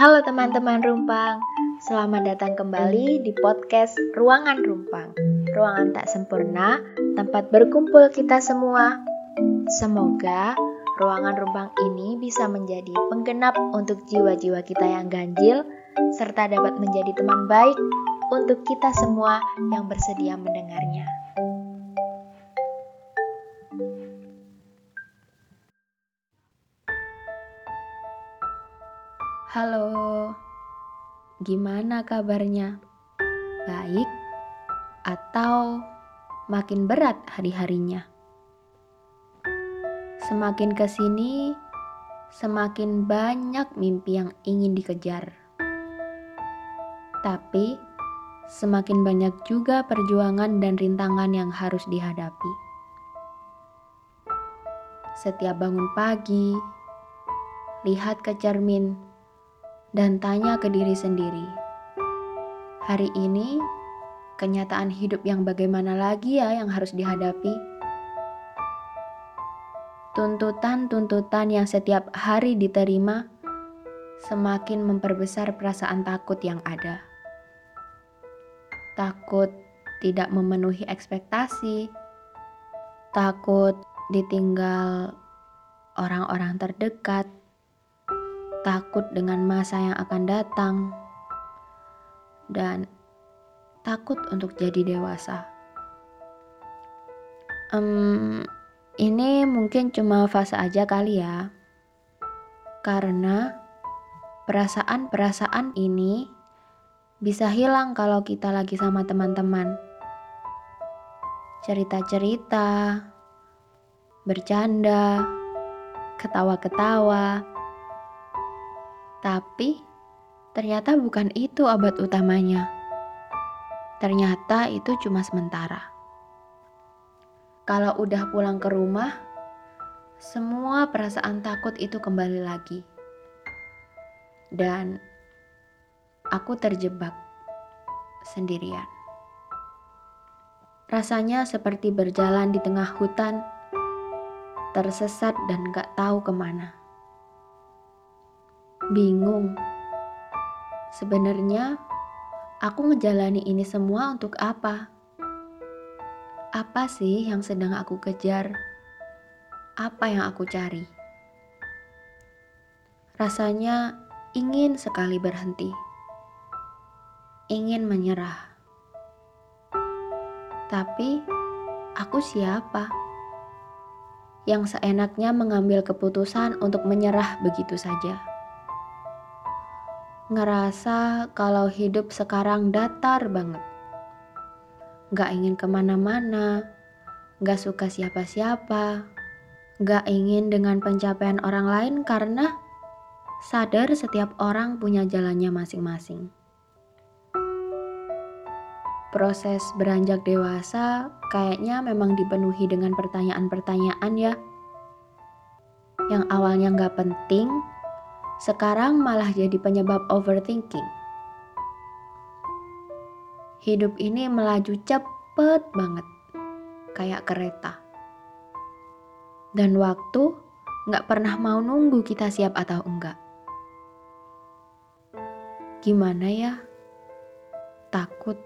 Halo teman-teman Rumpang, selamat datang kembali di podcast Ruangan Rumpang. Ruangan tak sempurna, tempat berkumpul kita semua. Semoga ruangan Rumpang ini bisa menjadi penggenap untuk jiwa-jiwa kita yang ganjil, serta dapat menjadi teman baik untuk kita semua yang bersedia mendengarnya. Halo, gimana kabarnya? Baik atau makin berat hari-harinya? Semakin ke sini, semakin banyak mimpi yang ingin dikejar. Tapi, semakin banyak juga perjuangan dan rintangan yang harus dihadapi. Setiap bangun pagi, lihat ke cermin dan tanya ke diri sendiri, hari ini kenyataan hidup yang bagaimana lagi ya yang harus dihadapi? Tuntutan-tuntutan yang setiap hari diterima semakin memperbesar perasaan takut yang ada. Takut tidak memenuhi ekspektasi, takut ditinggal orang-orang terdekat, takut dengan masa yang akan datang, dan takut untuk jadi dewasa. Um, ini mungkin cuma fase aja kali ya, karena perasaan-perasaan ini bisa hilang kalau kita lagi sama teman-teman. Cerita-cerita, bercanda, ketawa-ketawa tapi ternyata bukan itu abad utamanya. Ternyata itu cuma sementara. Kalau udah pulang ke rumah, semua perasaan takut itu kembali lagi. Dan aku terjebak sendirian. Rasanya seperti berjalan di tengah hutan, tersesat dan gak tahu ke mana bingung. Sebenarnya aku ngejalani ini semua untuk apa? Apa sih yang sedang aku kejar? Apa yang aku cari? Rasanya ingin sekali berhenti. Ingin menyerah. Tapi aku siapa? Yang seenaknya mengambil keputusan untuk menyerah begitu saja ngerasa kalau hidup sekarang datar banget. Gak ingin ke mana-mana, gak suka siapa-siapa, gak ingin dengan pencapaian orang lain karena sadar setiap orang punya jalannya masing-masing. Proses beranjak dewasa kayaknya memang dipenuhi dengan pertanyaan-pertanyaan ya. Yang awalnya gak penting, sekarang malah jadi penyebab overthinking. Hidup ini melaju cepet banget, kayak kereta. Dan waktu gak pernah mau nunggu kita siap atau enggak. Gimana ya? Takut